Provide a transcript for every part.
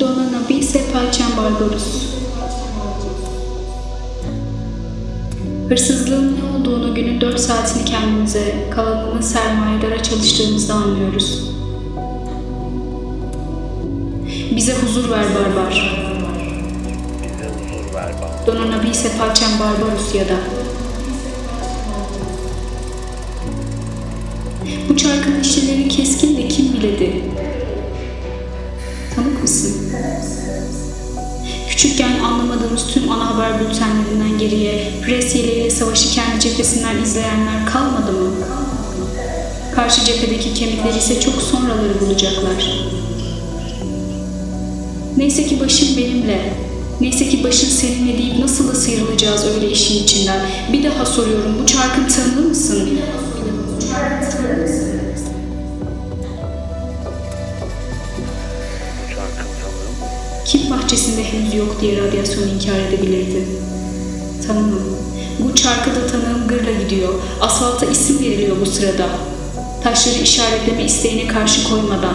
Donanabi Sepalçen Barbaros Hırsızlığın ne olduğunu günün 4 saatini kendimize, kalanını sermayedara çalıştığımızda anlıyoruz. Bize huzur ver barbar. Donanabilse parçam Barbarus ya da Bu çarkın işçileri keskin de kim biledi? Tanık mısın? Küçükken anlamadığımız tüm ana haber bültenlerinden geriye yeleğiyle savaşı kendi cephesinden izleyenler kalmadı mı? Karşı cephedeki kemikleri ise çok sonraları bulacaklar. Neyse ki başın benimle. Neyse ki başın seninle deyip nasıl da sıyrılacağız öyle işin içinden. Bir daha soruyorum bu çarkın tanımı mısın? Kim bahçesinde henüz yok diye radyasyonu inkar edebilirdi? Tanımım. Bu çarkıda tanığım gırla gidiyor. Asfalta isim veriliyor bu sırada. Taşları işaretleme isteğine karşı koymadan.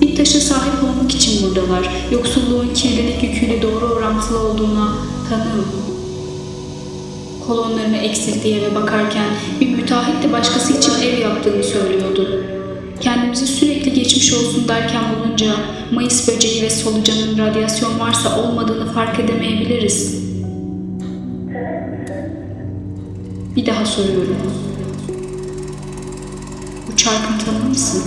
Bir taşa sahip olmak için buradalar. Yoksulluğun kirlilik yüküyle doğru orantılı olduğuna tanığım. Kolonlarını eksilttiği eve bakarken bir müteahhit de başkası için ev yaptığını söylüyordu. Kendimizi sürekli geçmiş olsun derken olmayınca Mayıs böceği ve solucanın radyasyon varsa olmadığını fark edemeyebiliriz. Bir daha soruyorum. Bu çarkın tanır mısın?